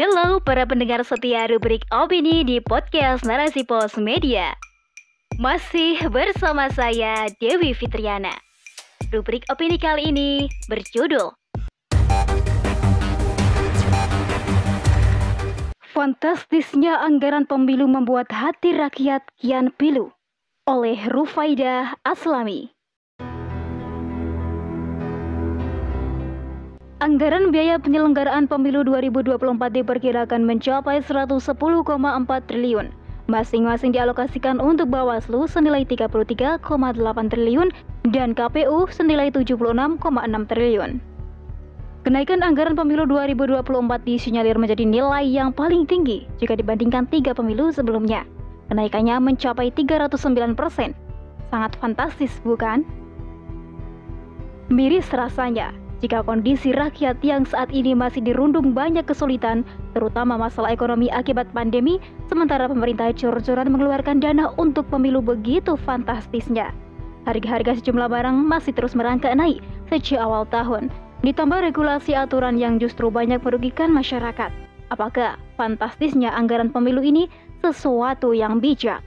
Halo para pendengar setia rubrik opini di podcast Narasi Pos Media. Masih bersama saya Dewi Fitriana. Rubrik opini kali ini berjudul Fantastisnya anggaran pemilu membuat hati rakyat kian pilu oleh Rufaidah Aslami. Anggaran biaya penyelenggaraan pemilu 2024 diperkirakan mencapai 110,4 triliun. Masing-masing dialokasikan untuk Bawaslu senilai 33,8 triliun dan KPU senilai 76,6 triliun. Kenaikan anggaran pemilu 2024 disinyalir menjadi nilai yang paling tinggi jika dibandingkan tiga pemilu sebelumnya. Kenaikannya mencapai 309 persen. Sangat fantastis, bukan? Miris rasanya jika kondisi rakyat yang saat ini masih dirundung banyak kesulitan, terutama masalah ekonomi akibat pandemi, sementara pemerintah jor-joran mengeluarkan dana untuk pemilu begitu fantastisnya. Harga-harga sejumlah barang masih terus merangkak naik sejak awal tahun, ditambah regulasi aturan yang justru banyak merugikan masyarakat. Apakah fantastisnya anggaran pemilu ini sesuatu yang bijak?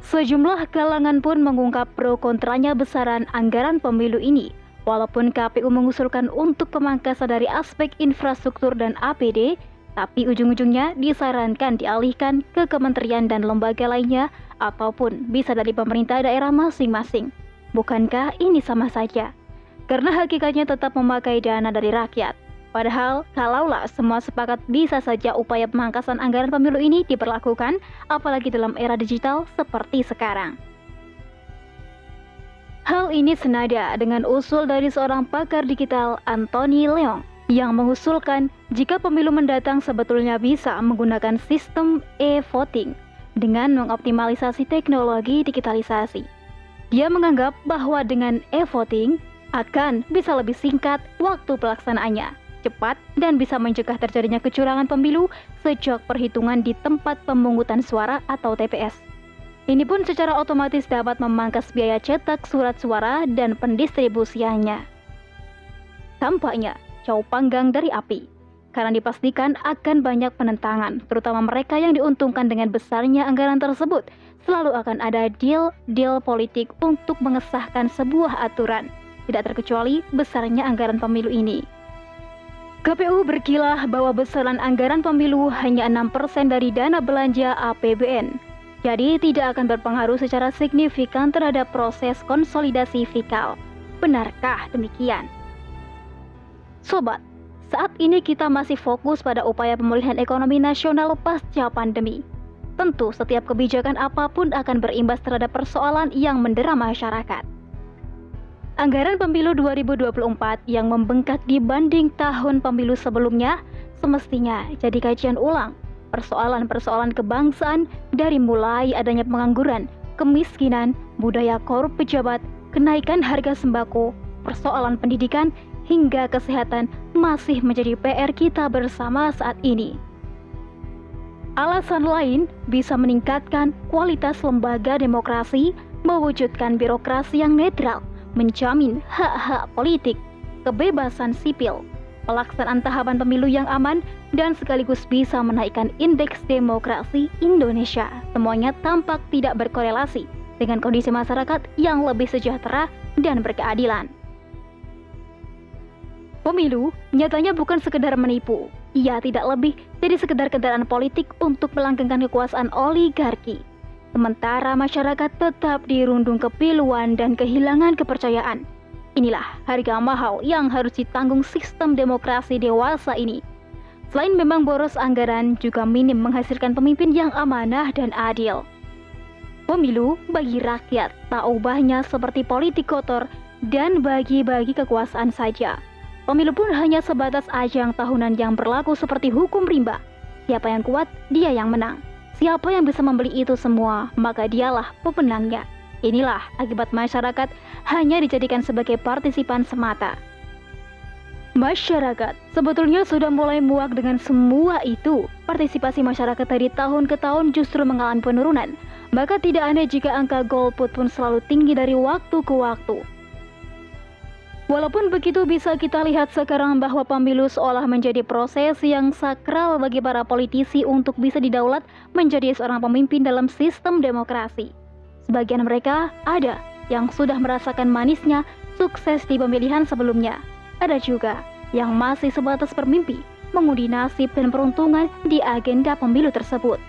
Sejumlah kalangan pun mengungkap pro kontranya besaran anggaran pemilu ini. Walaupun KPU mengusulkan untuk pemangkasan dari aspek infrastruktur dan APD, tapi ujung-ujungnya disarankan dialihkan ke kementerian dan lembaga lainnya ataupun bisa dari pemerintah daerah masing-masing. Bukankah ini sama saja? Karena hakikatnya tetap memakai dana dari rakyat. Padahal, kalaulah semua sepakat bisa saja upaya pemangkasan anggaran pemilu ini diperlakukan, apalagi dalam era digital seperti sekarang. Hal ini senada dengan usul dari seorang pakar digital Anthony Leong yang mengusulkan jika pemilu mendatang sebetulnya bisa menggunakan sistem e-voting dengan mengoptimalisasi teknologi digitalisasi. Dia menganggap bahwa dengan e-voting akan bisa lebih singkat waktu pelaksanaannya, cepat dan bisa mencegah terjadinya kecurangan pemilu sejak perhitungan di tempat pemungutan suara atau TPS. Ini pun secara otomatis dapat memangkas biaya cetak surat suara dan pendistribusiannya. Tampaknya jauh panggang dari api, karena dipastikan akan banyak penentangan, terutama mereka yang diuntungkan dengan besarnya anggaran tersebut. Selalu akan ada deal-deal politik untuk mengesahkan sebuah aturan, tidak terkecuali besarnya anggaran pemilu ini. KPU berkilah bahwa besaran anggaran pemilu hanya 6% dari dana belanja APBN jadi tidak akan berpengaruh secara signifikan terhadap proses konsolidasi fiskal. Benarkah demikian? Sobat, saat ini kita masih fokus pada upaya pemulihan ekonomi nasional pasca pandemi. Tentu setiap kebijakan apa pun akan berimbas terhadap persoalan yang mendera masyarakat. Anggaran pemilu 2024 yang membengkak dibanding tahun pemilu sebelumnya semestinya jadi kajian ulang persoalan-persoalan kebangsaan dari mulai adanya pengangguran, kemiskinan, budaya korup pejabat, kenaikan harga sembako, persoalan pendidikan, hingga kesehatan masih menjadi PR kita bersama saat ini. Alasan lain bisa meningkatkan kualitas lembaga demokrasi, mewujudkan birokrasi yang netral, menjamin hak-hak politik, kebebasan sipil, pelaksanaan tahapan pemilu yang aman, dan sekaligus bisa menaikkan indeks demokrasi Indonesia. Semuanya tampak tidak berkorelasi dengan kondisi masyarakat yang lebih sejahtera dan berkeadilan. Pemilu nyatanya bukan sekedar menipu, ia tidak lebih dari sekedar kendaraan politik untuk melanggengkan kekuasaan oligarki. Sementara masyarakat tetap dirundung kepiluan dan kehilangan kepercayaan Inilah harga mahal yang harus ditanggung sistem demokrasi dewasa ini. Selain memang boros anggaran, juga minim menghasilkan pemimpin yang amanah dan adil. Pemilu bagi rakyat tak ubahnya seperti politik kotor dan bagi-bagi kekuasaan saja. Pemilu pun hanya sebatas ajang tahunan yang berlaku seperti hukum rimba. Siapa yang kuat, dia yang menang. Siapa yang bisa membeli itu semua, maka dialah pemenangnya. Inilah akibat masyarakat hanya dijadikan sebagai partisipan semata. Masyarakat sebetulnya sudah mulai muak dengan semua itu. Partisipasi masyarakat dari tahun ke tahun justru mengalami penurunan. Maka tidak aneh jika angka golput pun selalu tinggi dari waktu ke waktu. Walaupun begitu bisa kita lihat sekarang bahwa pemilu seolah menjadi proses yang sakral bagi para politisi untuk bisa didaulat menjadi seorang pemimpin dalam sistem demokrasi. Sebagian mereka ada yang sudah merasakan manisnya sukses di pemilihan sebelumnya. Ada juga yang masih sebatas bermimpi mengundi nasib dan peruntungan di agenda pemilu tersebut.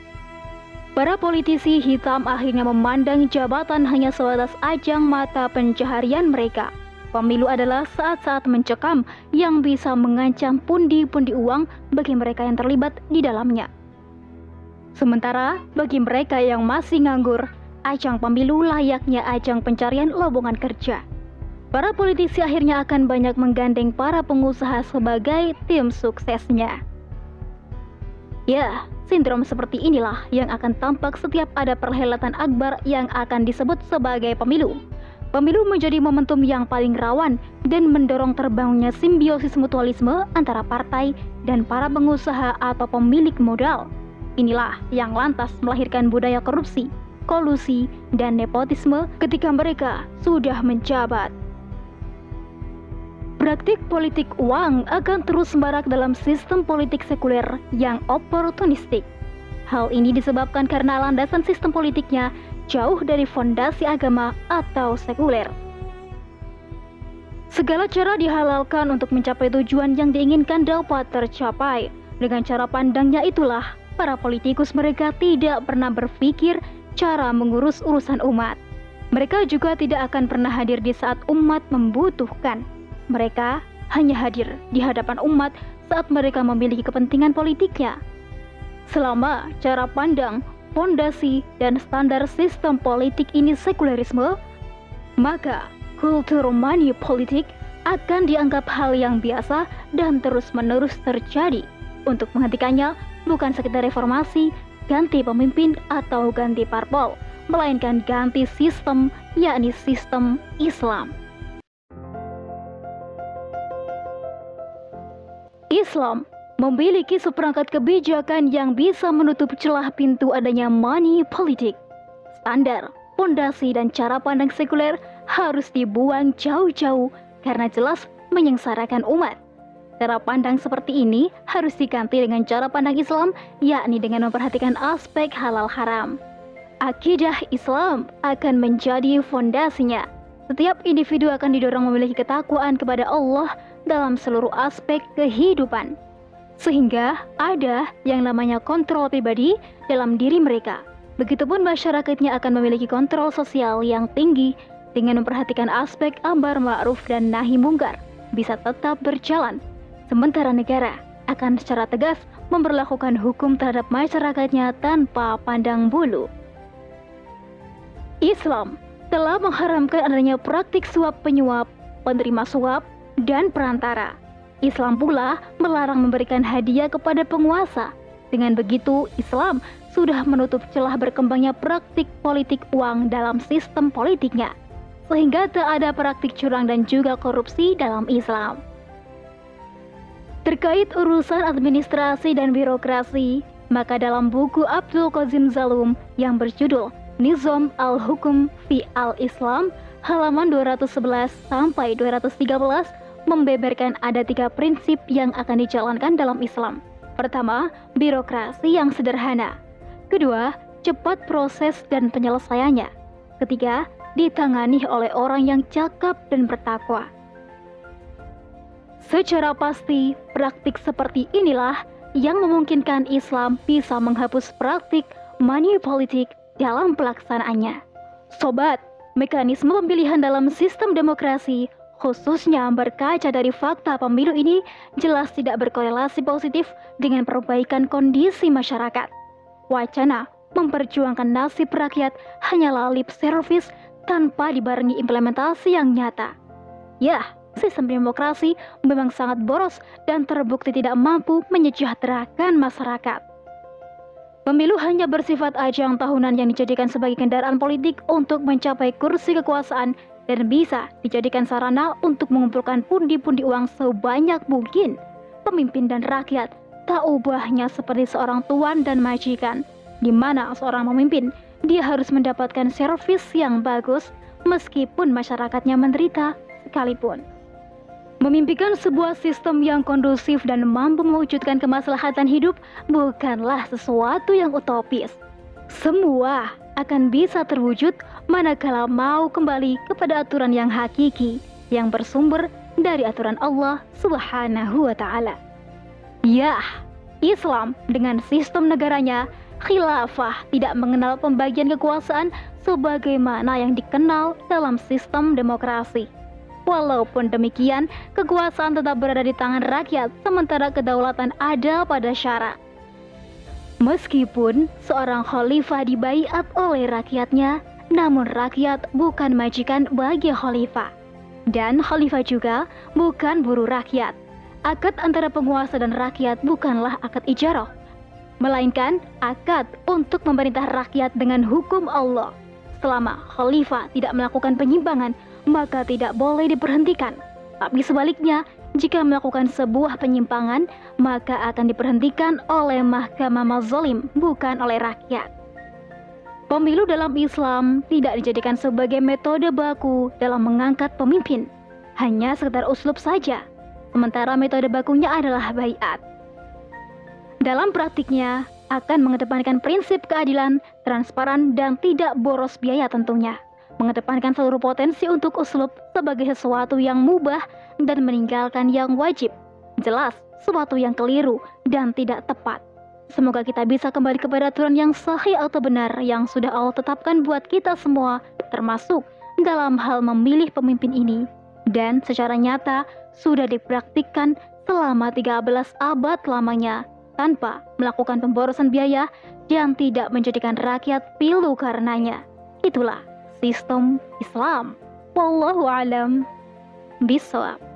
Para politisi hitam akhirnya memandang jabatan hanya sebatas ajang mata pencaharian mereka – Pemilu adalah saat-saat mencekam yang bisa mengancam pundi-pundi uang bagi mereka yang terlibat di dalamnya. Sementara bagi mereka yang masih nganggur, ajang pemilu layaknya ajang pencarian lowongan kerja. Para politisi akhirnya akan banyak menggandeng para pengusaha sebagai tim suksesnya. Ya, sindrom seperti inilah yang akan tampak setiap ada perhelatan akbar yang akan disebut sebagai pemilu. Pemilu menjadi momentum yang paling rawan dan mendorong terbangunnya simbiosis mutualisme antara partai dan para pengusaha atau pemilik modal. Inilah yang lantas melahirkan budaya korupsi, kolusi, dan nepotisme ketika mereka sudah menjabat. Praktik politik uang akan terus marak dalam sistem politik sekuler yang oportunistik. Hal ini disebabkan karena landasan sistem politiknya jauh dari fondasi agama atau sekuler. Segala cara dihalalkan untuk mencapai tujuan yang diinginkan dapat tercapai. Dengan cara pandangnya itulah, para politikus mereka tidak pernah berpikir cara mengurus urusan umat. Mereka juga tidak akan pernah hadir di saat umat membutuhkan. Mereka hanya hadir di hadapan umat saat mereka memiliki kepentingan politiknya. Selama cara pandang fondasi dan standar sistem politik ini sekulerisme, maka kultur money politik akan dianggap hal yang biasa dan terus-menerus terjadi. Untuk menghentikannya bukan sekedar reformasi, ganti pemimpin atau ganti parpol, melainkan ganti sistem, yakni sistem Islam. Islam memiliki seperangkat kebijakan yang bisa menutup celah pintu adanya money politik. Standar, fondasi, dan cara pandang sekuler harus dibuang jauh-jauh karena jelas menyengsarakan umat. Cara pandang seperti ini harus diganti dengan cara pandang Islam, yakni dengan memperhatikan aspek halal haram. Akidah Islam akan menjadi fondasinya. Setiap individu akan didorong memiliki ketakwaan kepada Allah dalam seluruh aspek kehidupan sehingga ada yang namanya kontrol pribadi dalam diri mereka. Begitupun masyarakatnya akan memiliki kontrol sosial yang tinggi dengan memperhatikan aspek amar ma'ruf dan nahi mungkar bisa tetap berjalan. Sementara negara akan secara tegas memperlakukan hukum terhadap masyarakatnya tanpa pandang bulu. Islam telah mengharamkan adanya praktik suap penyuap, penerima suap, dan perantara. Islam pula melarang memberikan hadiah kepada penguasa. Dengan begitu, Islam sudah menutup celah berkembangnya praktik politik uang dalam sistem politiknya, sehingga tak ada praktik curang dan juga korupsi dalam Islam. Terkait urusan administrasi dan birokrasi, maka dalam buku Abdul Qazim Zalum yang berjudul Nizam al-Hukum fi al-Islam halaman 211 sampai 213 membeberkan ada tiga prinsip yang akan dijalankan dalam Islam. Pertama, birokrasi yang sederhana. Kedua, cepat proses dan penyelesaiannya. Ketiga, ditangani oleh orang yang cakap dan bertakwa. Secara pasti, praktik seperti inilah yang memungkinkan Islam bisa menghapus praktik money politik dalam pelaksanaannya. Sobat, mekanisme pemilihan dalam sistem demokrasi khususnya berkaca dari fakta pemilu ini jelas tidak berkorelasi positif dengan perbaikan kondisi masyarakat. Wacana memperjuangkan nasib rakyat hanyalah lip service tanpa dibarengi implementasi yang nyata. Ya, sistem demokrasi memang sangat boros dan terbukti tidak mampu menyejahterakan masyarakat. Pemilu hanya bersifat ajang tahunan yang dijadikan sebagai kendaraan politik untuk mencapai kursi kekuasaan dan bisa dijadikan sarana untuk mengumpulkan pundi-pundi uang sebanyak mungkin. Pemimpin dan rakyat tak ubahnya seperti seorang tuan dan majikan, di mana seorang pemimpin dia harus mendapatkan servis yang bagus meskipun masyarakatnya menderita sekalipun. Memimpikan sebuah sistem yang kondusif dan mampu mewujudkan kemaslahatan hidup bukanlah sesuatu yang utopis. Semua akan bisa terwujud manakala mau kembali kepada aturan yang hakiki yang bersumber dari aturan Allah Subhanahu wa taala. Ya, Islam dengan sistem negaranya khilafah tidak mengenal pembagian kekuasaan sebagaimana yang dikenal dalam sistem demokrasi. Walaupun demikian, kekuasaan tetap berada di tangan rakyat, sementara kedaulatan ada pada syarat. Meskipun seorang khalifah dibaiat oleh rakyatnya, namun rakyat bukan majikan bagi khalifah. Dan khalifah juga bukan buruh rakyat. Akad antara penguasa dan rakyat bukanlah akad ijarah, melainkan akad untuk memerintah rakyat dengan hukum Allah. Selama khalifah tidak melakukan penyimpangan, maka tidak boleh diperhentikan. Tapi sebaliknya, jika melakukan sebuah penyimpangan, maka akan diperhentikan oleh mahkamah mazolim, bukan oleh rakyat. Pemilu dalam Islam tidak dijadikan sebagai metode baku dalam mengangkat pemimpin, hanya sekedar uslub saja. Sementara metode bakunya adalah bayat. Dalam praktiknya, akan mengedepankan prinsip keadilan, transparan, dan tidak boros biaya tentunya mengedepankan seluruh potensi untuk uslub sebagai sesuatu yang mubah dan meninggalkan yang wajib. Jelas, sesuatu yang keliru dan tidak tepat. Semoga kita bisa kembali kepada aturan yang sahih atau benar yang sudah Allah tetapkan buat kita semua, termasuk dalam hal memilih pemimpin ini. Dan secara nyata sudah dipraktikkan selama 13 abad lamanya tanpa melakukan pemborosan biaya dan tidak menjadikan rakyat pilu karenanya. Itulah sistem Islam. Wallahu alam bisawab.